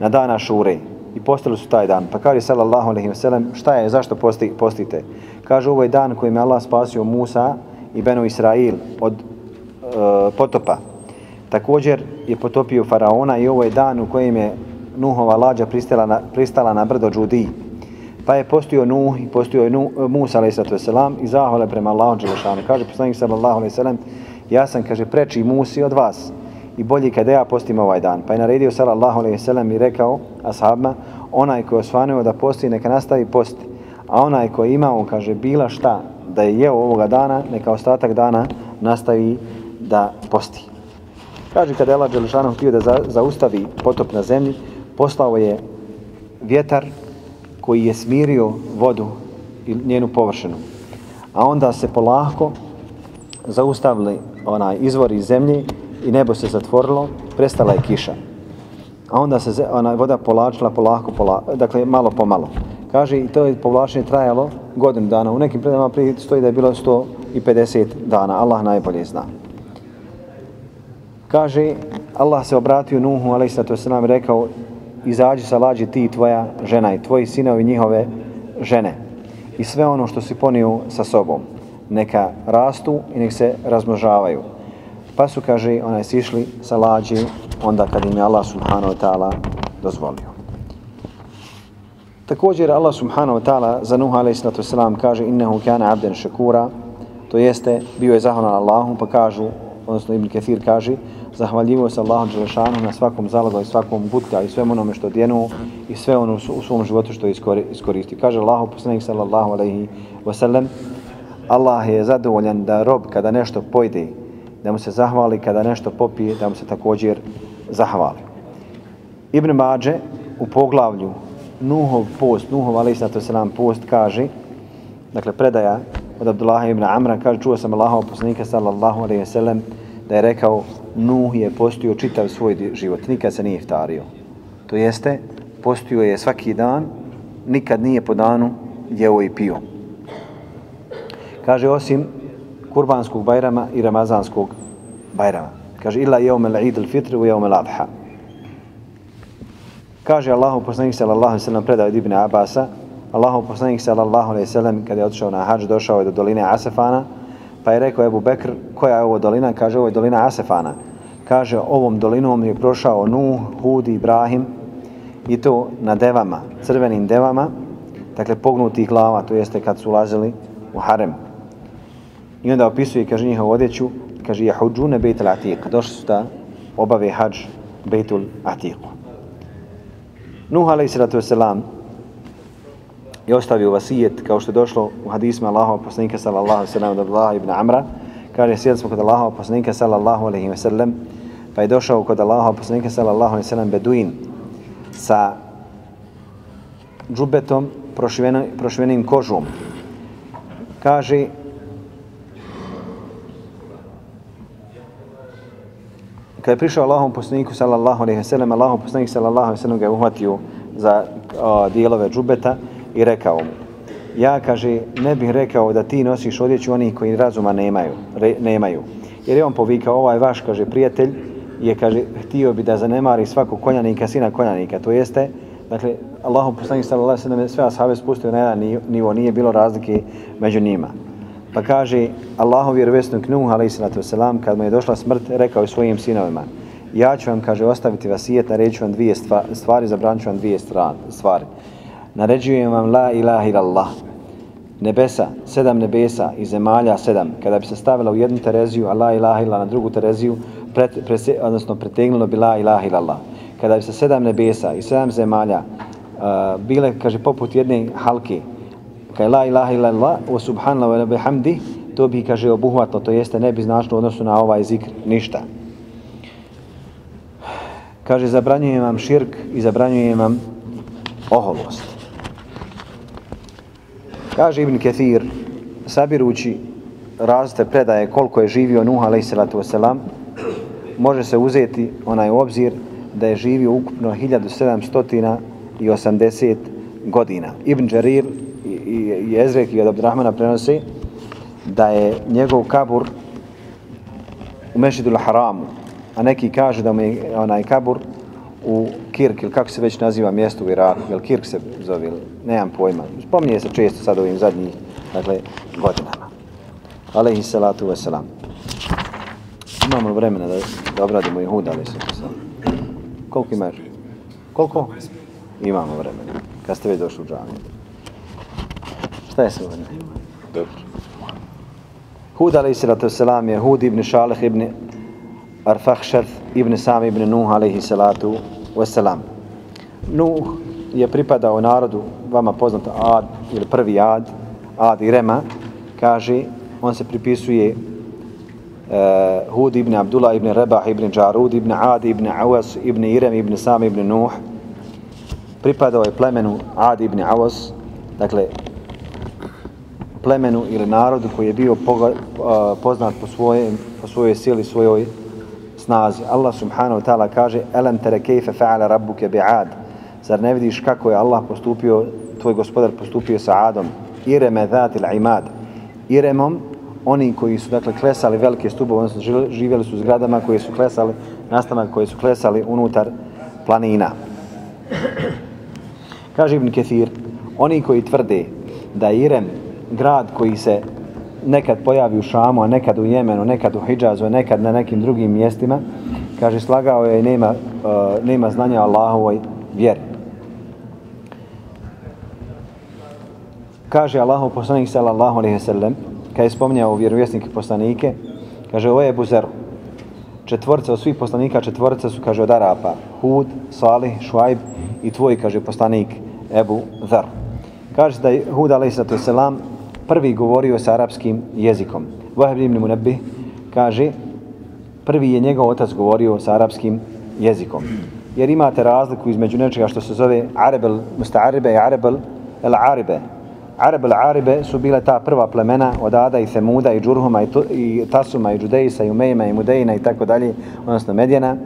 na dana šure i postali su taj dan. Pa kaže sallallahu alaihi sallam, šta je, zašto posti, postite? Kaže, ovo je dan kojim je Allah spasio Musa i Beno Israil od e, potopa. Također je potopio faraona i ovo je dan u kojem je Nuhova lađa pristala na, pristala na brdo Džudiji. Pa je postio Nuh i postio je Nuh, Musa a.s. i zahvale prema Allahom Đelešanu. Kaže poslanik sallallahu alaihi sallam, ja sam, kaže, preči Musi od vas i bolji kada ja postim ovaj dan. Pa je naredio sallallahu alaihi sallam i rekao ashabima, onaj koji je osvanuo da posti, neka nastavi posti. A onaj koji imao, kaže, bila šta da je jeo ovoga dana, neka ostatak dana nastavi da posti. Kaže, kada je Allah Đelešanu htio da zaustavi potop na zemlji, poslao je vjetar koji je smirio vodu i njenu površinu. A onda se polako zaustavili onaj izvor iz zemlje i nebo se zatvorilo, prestala je kiša. A onda se ona voda polačila polako, polako, dakle malo po malo. Kaže i to je povlačenje trajalo godinu dana. U nekim predama prije stoji da je bilo 150 dana. Allah najbolje zna. Kaže, Allah se obratio Nuhu, ali to se nam rekao, izađi sa lađi ti i tvoja žena i tvoji sinovi njihove žene i sve ono što si ponio sa sobom neka rastu i nek se razmnožavaju pa su kaže onaj sišli sa lađi onda kad im je Allah subhanahu wa ta'ala dozvolio također Allah subhanahu wa ta'ala za Nuh a.s. kaže innehu kana abden šekura, to jeste bio je zahvalan Allahu pa kažu odnosno Ibn Kathir kaže zahvaljivo se Allahom Đelešanu na svakom zalogu i svakom butka i svem onome što odjenu i sve ono u svom životu što iskoristi. Kaže Allahu poslanik sallallahu alaihi wasallam Allah je zadovoljan da rob kada nešto pojde, da mu se zahvali, kada nešto popije, da mu se također zahvali. Ibn Mađe u poglavlju Nuhov post, Nuhov alaihi sallam post kaže, dakle predaja od Abdullah ibn Amra, kaže, čuo sam Allahov poslanika sallallahu alaihi wasallam da je rekao Nuh je postio čitav svoj život, nikad se nije iftario. To jeste, postio je svaki dan, nikad nije po danu jeo i pio. Kaže, osim kurbanskog bajrama i ramazanskog bajrama. Kaže, illa jeume l'id il-fitri u jeume l'adha. Kaže Allahu poslanik sallallahu alejhi ve sellem predao Ibn Abasa, Allahu poslanik sallallahu alejhi ve sellem kada je otišao na hadž došao je do doline Asefana, Pa je rekao Ebu Bekr, koja je ovo dolina? Kaže, ovo je dolina Asefana. Kaže, ovom dolinom je prošao Nuh, Hud i Ibrahim i to na devama, crvenim devama, dakle pognutih glava, to jeste kad su ulazili u harem. I onda opisuje, kaže, njihovu odjeću, kaže, je huđune bejtul atiq. Došli su da obave hađ bejtul atiqu. Nuh a.s. je ostavio vasijet, kao što je došlo u hadisma Allahova poslanika sallallahu alaihi sallam od Allaha ibn Amra, kaže, sjeli smo kod Allahova poslanika sallallahu alaihi wa sallam, pa je došao kod Allahova poslanika sallallahu alaihi wa sallam beduin sa džubetom prošvenim kožom. Kaže, kada je prišao Allahom poslaniku sallallahu alaihi wa sallam, Allahom poslanik sallallahu alaihi wa sallam ga je uhvatio za o, dijelove džubeta i rekao mu, ja, kaže, ne bih rekao da ti nosiš odjeću onih koji razuma nemaju, re, nemaju. Jer je on povikao, ovaj vaš, kaže, prijatelj, je, kaže, htio bi da zanemari svakog konjanika, sina konjanika. To jeste, dakle, Allahom poslanik sallallahu alaihi wa sallam sve ashabe spustio na jedan nivo, nije bilo razlike među njima. Pa kaže Allahov vjerovjesnik Nuh a.s. selam kad mu je došla smrt rekao je svojim sinovima ja ću vam kaže ostaviti vasijet naređujem vam dvije stvari zabranit vam dvije stvari naređujem vam la ilaha illallah nebesa sedam nebesa i zemalja sedam kada bi se stavila u jednu tereziju a la ilaha illallah na drugu tereziju pret, prese, odnosno pretegnulo bi la ilaha illallah kada bi se sedam nebesa i sedam zemalja uh, bile kaže poput jedne halke kaj la ilaha illallah wa subhanallah wa bihamdi to bi kaže obuhvatno to jeste ne bi značilo odnosu na ovaj zikr ništa kaže zabranjujem vam širk i zabranjujem vam oholost kaže Ibn Kathir sabirući različite predaje koliko je živio Nuh a.s. može se uzeti onaj obzir da je živio ukupno 1780 godina Ibn Jarir i Ezrek i od Abdurrahmana prenosi da je njegov kabur u Mešidul Haramu, a neki kažu da mu je onaj kabur u Kirk, ili kako se već naziva mjesto u Iraku, jel Kirk se zove, nemam pojma. Spominje se često sad ovim zadnjih dakle, godinama. Alehi salatu wasalam. Imamo vremena da, da obradimo i huda, ali se Koliko imaš? Koliko? Imamo vremena. Kad ste već došli u džamiju. Šta je se ovdje? Dobro. Hud alaihi salatu wasalam je Hud ibn Šalih ibn Arfahšad ibn Sam ibn Nuh alaihi salatu wasalam. Nuh je pripadao narodu, vama poznato Ad ili prvi Ad, Ad i Rema, kaže, on se pripisuje uh, Hud ibn Abdullah ibn Rebah ibn Jarud ibn Ad ibn Awas ibn Irem ibn Sam ibn Nuh. Pripadao je plemenu Ad ibn Awas, dakle, plemenu ili narodu koji je bio poznat po, svoje, po svojoj sili, svojoj snazi. Allah subhanahu wa ta'ala kaže Elem tere kejfe fa'ala rabbuke bi'ad Zar ne vidiš kako je Allah postupio, tvoj gospodar postupio sa Adom? Ireme dhatil imad. Iremom, oni koji su dakle klesali velike stubove, odnosno živjeli su u zgradama koje su klesali, nastanak koje su klesali unutar planina. Kaže Ibn Kethir, oni koji tvrde da Irem grad koji se nekad pojavi u Šamu, a nekad u Jemenu, nekad u Hidžazu, a nekad na nekim drugim mjestima, kaže, slagao je i nema, uh, nema znanja Allahovoj vjeri. Kaže Allahov poslanik sallallahu alaihi sallam, kada je spominjao vjerovjesnike poslanike, kaže, ovo je Buzeru. Četvorca od svih poslanika, četvorca su, kaže, od Arapa, Hud, Salih, Šuajb i tvoj, kaže, poslanik Ebu Dhar. Kaže da je Hud alaihi sallam prvi govorio sa arapskim jezikom. Vahab ibn Munabih kaže prvi je njegov otac govorio sa arapskim jezikom. Jer imate razliku između nečega što se zove Arabel Musta'aribe i Arabel El Aribe. Arabel Aribe su bile ta prva plemena od Ada i Semuda i Džurhuma i, i Tasuma i Đudejsa i Umejma i Mudejna i tako dalje, odnosno Medjena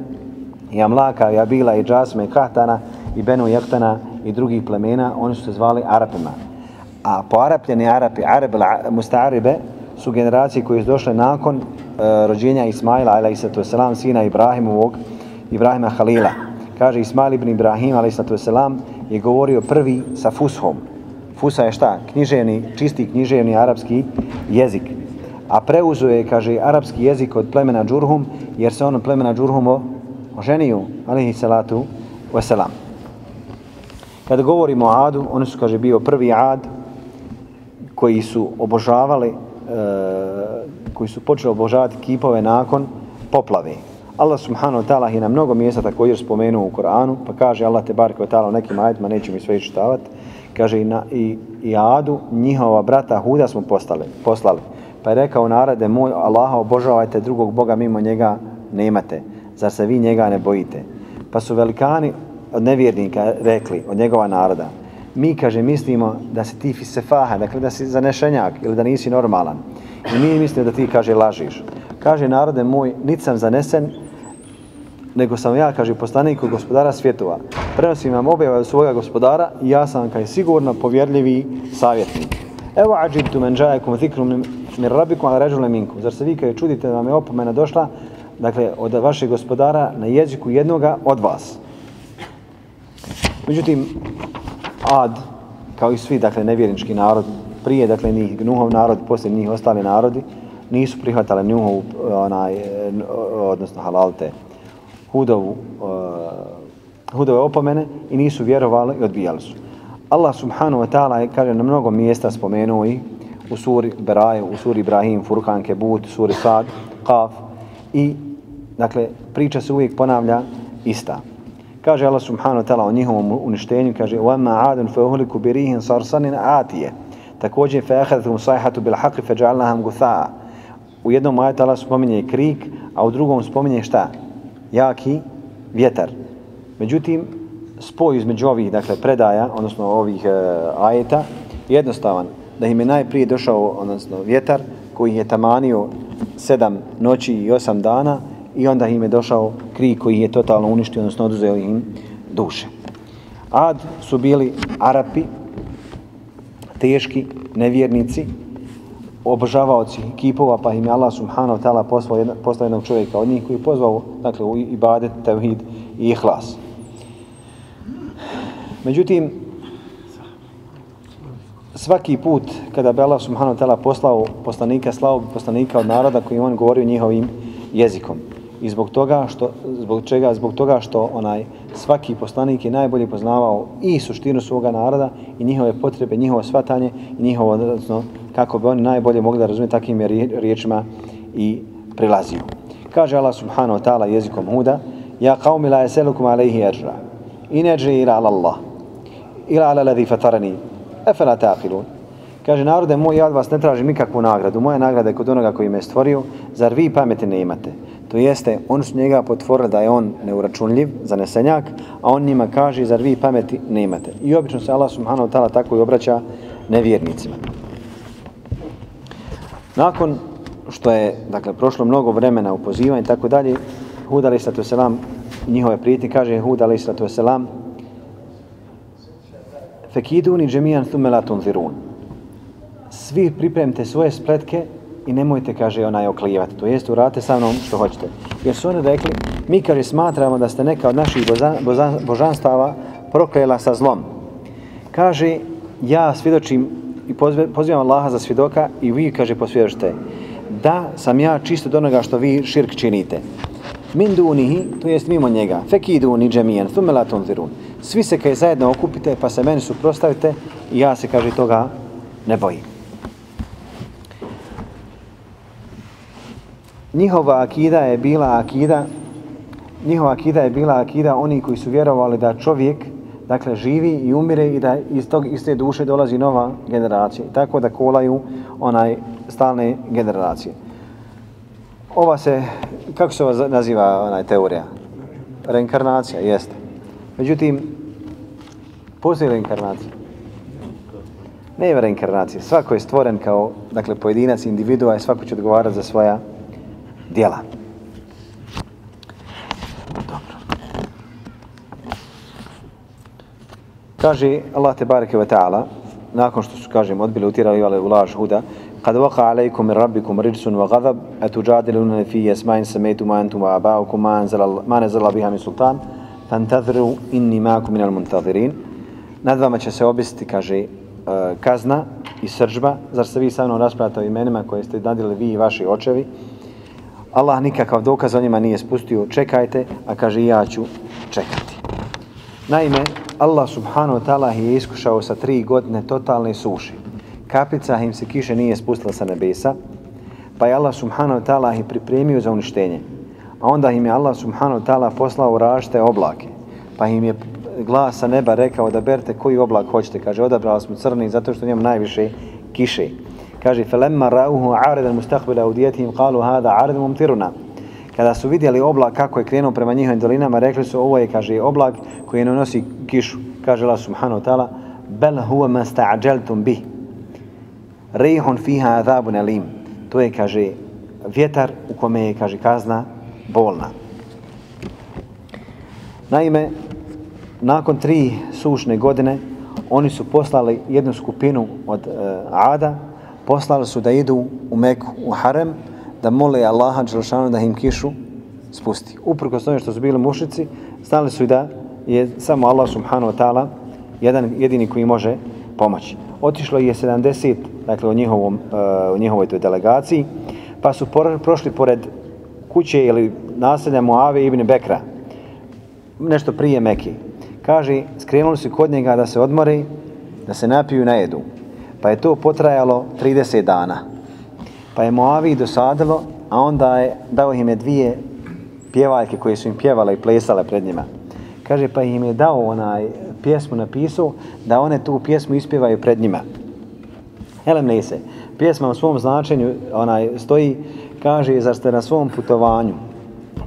i Amlaka i Abila i Džasma i Kahtana i Benu Jektana i drugih plemena, oni su se zvali Arapima a poarapljeni Arapi, Arab mustaribe, su generacije koje su došle nakon e, rođenja Ismaila, alaihissatu wasalam, sina Ibrahimovog, Ibrahima Halila. Kaže Ismail ibn Ibrahim, alaihissatu wasalam, je govorio prvi sa fushom. Fusa je šta? Književni, čisti književni arapski jezik. A preuzo je, kaže, arapski jezik od plemena Džurhum, jer se on od plemena Džurhum oženio, alaihissatu wasalam. Kada govorimo o Adu, oni su, kaže, bio prvi Ad, koji su obožavali e, koji su počeli obožavati kipove nakon poplave. Allah subhanahu wa ta'ala je na mnogo mjesta također spomenuo u Koranu, pa kaže Allah te barke wa ta'ala u nekim ajetima, neću mi sve čitavati, kaže i, na, i, i Adu, njihova brata Huda smo postali, poslali. Pa je rekao narode moj, Allaha obožavajte drugog Boga mimo njega nemate. Zar se vi njega ne bojite? Pa su velikani od nevjernika rekli, od njegova naroda, mi, kaže, mislimo da si ti fisefaha, dakle da si zanešenjak ili da nisi normalan. I mi mislimo da ti, kaže, lažiš. Kaže, narode moj, nit sam zanesen, nego sam ja, kaže, poslanik od gospodara svjetova. Prenosim vam objave od svoga gospodara i ja sam, kaže, sigurno povjerljivi savjetnik. Evo ađibtu men džajekum zikrum mir rabikum ala ređule minkum. Zar se vi, kaže, čudite da vam je opomena došla, dakle, od vašeg gospodara na jeziku jednoga od vas. Međutim, Ad, kao i svi, dakle, nevjernički narod, prije, dakle, njih Nuhov narod, poslije njih ostali narodi, nisu prihvatali Nuhovu, onaj, odnosno halalte, Hudovu, uh, Hudove opomene i nisu vjerovali i odbijali su. Allah subhanahu wa ta'ala je, kaže, na mnogo mjesta spomenuo i u suri Beraje, u suri Ibrahim, Furkan, Kebut, suri Sad, Qaf i, dakle, priča se uvijek ponavlja ista Kaže Allah subhanahu wa ta'ala o njihovom uništenju, kaže وَمَا عَادٌ فَهُلِكُ بِرِهِنْ صَرْسَنٍ آتِيَ Također فَأَخَذْهُمْ صَيْحَةُ بِالْحَقِ فَجَعَلْنَهَمْ غُثَاءَ U jednom ajetu Allah spominje krik, a u drugom spominje šta? Jaki vjetar. Međutim, spoj između ovih dakle, predaja, odnosno ovih e, ajeta, jednostavan. Da im je najprije došao odnosno, vjetar koji je tamanio sedam noći i osam dana i onda im je došao krik koji je totalno uništio, odnosno oduzeo im duše. Ad su bili Arapi, teški, nevjernici, obožavaoci kipova, pa im je Allah subhanahu ta'ala poslao, jedna, poslao jednog čovjeka od njih koji je pozvao dakle, u ibadet, tevhid i ihlas. Međutim, svaki put kada bi Allah subhanahu ta'ala poslao poslanika, slao poslanika od naroda koji on govorio njihovim jezikom. I zbog toga što zbog čega zbog toga što onaj svaki poslanik je najbolje poznavao i suštinu svoga naroda i njihove potrebe, njihovo svatanje i njihovo odnosno kako bi oni najbolje mogli da razumiju takvim riječima i prilazio. Kaže Allah subhanahu wa ta'ala jezikom Huda: "Ja qaumi la yasalukum alayhi ajra. In ajri ila Allah. Ila ala alladhi fatarani. Afala taqilun?" Kaže narode moj, ja od vas ne tražim nikakvu nagradu. Moja nagrada je kod onoga koji me stvorio. Zar vi pameti ne imate? To jeste, on su njega potvorili da je on neuračunljiv, zanesenjak, a on njima kaže, zar vi pameti ne imate. I obično se Allah subhanahu ta'ala tako i obraća nevjernicima. Nakon što je, dakle, prošlo mnogo vremena u pozivanju i tako dalje, Hud alaih sallatu wasalam, njihove prijetnje, kaže Hud alaih sallatu wasalam, Fekiduni džemijan thume la tunzirun. Svi pripremite svoje spletke i nemojte, kaže, onaj oklijevati. To jest, urate sa mnom što hoćete. Jer su oni rekli, mi, kaže, smatramo da ste neka od naših boza, boza, božanstava proklela sa zlom. Kaže, ja svjedočim i pozivam Allaha za svjedoka i vi, kaže, posvjedočite da sam ja čisto do onoga što vi širk činite. Min dunihi, to jest mimo njega, fekiduni džemijan, thume la tunzirun. Svi se kaj zajedno okupite, pa se meni suprostavite i ja se, kaže, toga ne bojim. Njihova akida je bila akida njihova akida je bila akida oni koji su vjerovali da čovjek dakle živi i umire i da iz tog iste duše dolazi nova generacija. Tako da kolaju onaj stalne generacije. Ova se kako se ova naziva onaj teorija? Reinkarnacija jeste. Međutim postoji reinkarnacija. Ne je reinkarnacija svako je stvoren kao dakle pojedinac individua i svako će odgovarati za svoja djela. Dobro. Kaže Allah te bareke ve taala nakon što su kažem odbili utirali vale u laž huda kad waqa alaykum min rabbikum rijsun wa ghadab atujadiluna fi asma'in samaytum antum wa aba'ukum ma anzala ma nazala biha min sultan fantadhiru inni ma'akum min al-muntadhirin nad vama će se obisiti kaže e, kazna i sržba zar se vi sa mnom raspravljate o imenima koje ste nadili vi i vaši očevi Allah nikakav dokaz o njima nije spustio, čekajte, a kaže ja ću čekati. Naime, Allah subhanahu wa ta'ala je iskušao sa tri godine totalne suše. Kapica im se kiše nije spustila sa nebesa, pa je Allah subhanahu wa ta'ala ih pripremio za uništenje. A onda im je Allah subhanahu wa ta'ala poslao rašte oblake, pa im je glas sa neba rekao da berte koji oblak hoćete. Kaže, odabrali smo crni zato što njemu najviše kiše Kaže, فَلَمَّا رَأُهُ عَارِدًا مُسْتَقْبِلَ أُدِيَتِهِمْ قَالُوا هَذَا عَارِدٌ مُمْتِرُنَا Kada su vidjeli oblak kako je krenuo prema njihovim dolinama, rekli su ovo je, kaže, oblak koji ne nosi kišu. Kaže Allah subhanahu wa ta'ala, بَلْ هُوَ مَا اسْتَعْجَلْتُمْ بِهِ رِيحٌ فِيهَا عَذَابٌ أَلِيمٌ To je, kaže, vjetar u kome je, kaže, kazna bolna. Naime, nakon tri sušne godine, oni su poslali jednu skupinu od uh, Ada, poslali su da idu u Meku, u Harem, da mole Allaha Đelšanu da im kišu spusti. Uprko s tome što su bili mušici, znali su i da je samo Allah subhanahu wa ta'ala jedan jedini koji može pomoći. Otišlo je 70, dakle u, njihovom, uh, u njihovoj toj delegaciji, pa su por, prošli pored kuće ili naselja Muave ibn Bekra, nešto prije Meki. Kaže, skrenuli su kod njega da se odmori, da se napiju i najedu. Pa je to potrajalo 30 dana. Pa je Moavi dosadilo, a onda je dao im je dvije pjevaljke koje su im pjevale i plesale pred njima. Kaže, pa im je dao onaj pjesmu napisao da one tu pjesmu ispjevaju pred njima. Helem ne. Pjesma u svom značenju onaj stoji, kaže, zar ste na svom putovanju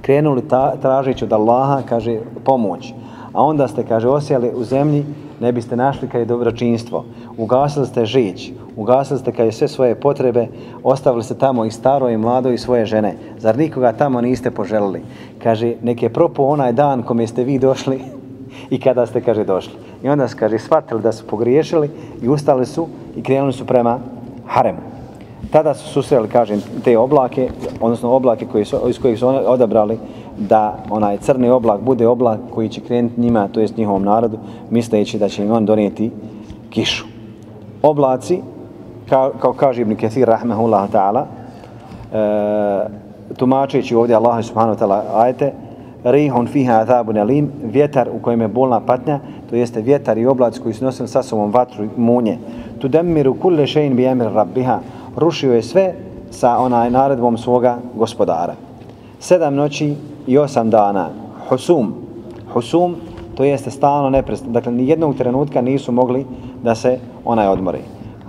krenuli ta, tražeći od Allaha, kaže, pomoć a onda ste, kaže, osjeli u zemlji, ne biste našli kad je dobročinstvo. Ugasili ste žić, ugasili ste kad je sve svoje potrebe, ostavili ste tamo i staro i mlado i svoje žene. Zar nikoga tamo niste poželili? Kaže, nek je propo onaj dan kome ste vi došli <laughs> i kada ste, kaže, došli. I onda se, kaže, shvatili da su pogriješili i ustali su i krenuli su prema haremu. Tada su susreli, kažem, te oblake, odnosno oblake koji su, iz kojih su odabrali da onaj crni oblak bude oblak koji će krenuti njima, to jest njihovom narodu, misleći da će im on donijeti kišu. Oblaci, kao, kao kaže Ibn Kathir, rahmehullah ta'ala, e, tumačeći ovdje Allah subhanahu wa ta'ala ajete, rihon fiha azabun alim, vjetar u kojem je bolna patnja, to jeste vjetar i oblac koji su nosili sa sobom vatru munje. Tu demiru kulle šein bi emir rabbiha, rušio je sve sa onaj naredbom svoga gospodara. Sedam noći i osam dana. Husum. Husum, to jeste stalno neprestano. Dakle, ni jednog trenutka nisu mogli da se onaj odmori.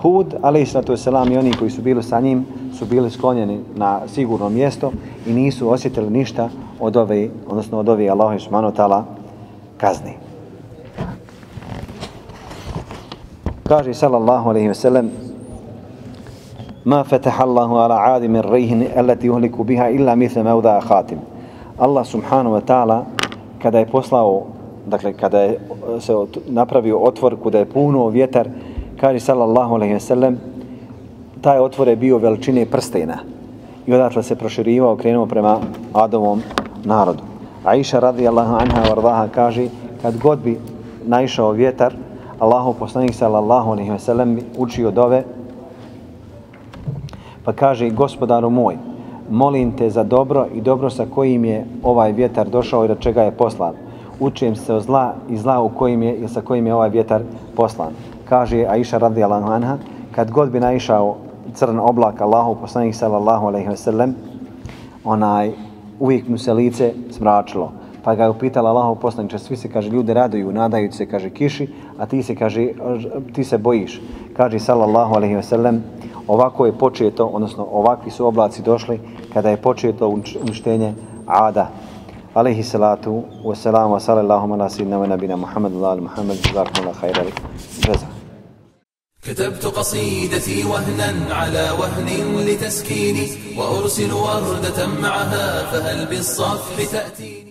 Hud, ali islatu selam i oni koji su bili sa njim, su bili sklonjeni na sigurno mjesto i nisu osjetili ništa od ove, odnosno od ove Allaho subhanahu kazni. Kaže sallallahu alaihi ve sellem ma fataha Allahu ala adi min rihin allati uhliku biha illa mithla mawda khatim. Allah subhanahu wa ta'ala kada je poslao, dakle kada je eh, se napravio otvor kuda je puno vjetar, kaže sallallahu alaihi wa sallam, taj otvor je bio veličine prstena i odatle se proširivao, krenuo prema Adovom narodu. Aisha radijallahu anha vardaha kaže, kad god bi naišao vjetar, Allahu poslanik sallallahu alaihi wa sallam učio dove, pa kaže, gospodaru moj, molim te za dobro i dobro sa kojim je ovaj vjetar došao i do čega je poslan. Učim se o zla i zla u kojim je sa kojim je ovaj vjetar poslan. Kaže Aisha radijallahu anha, kad god bi naišao crn oblak Allahu poslanih sallallahu alaihi ve sellem, onaj uvijek mu se lice smračilo. Pa ga je upitala Allahu poslaniče, svi se, kaže, ljudi raduju, nadaju se, kaže, kiši, a ti se, kaže, ti se bojiš Kaže, sallallahu alaihi ve sellem, ovako je početo, odnosno ovakvi su oblaci došli kada je početo uništenje Ada. Alaihi salatu wa salamu wa sallallahu ala sidna wa nabina Muhammad wa ala Muhammad zakum Allah khayra jaza. كتبت قصيدتي وهنا على وهن لتسكيني وأرسل وردة معها فهل بالصفح تأتيني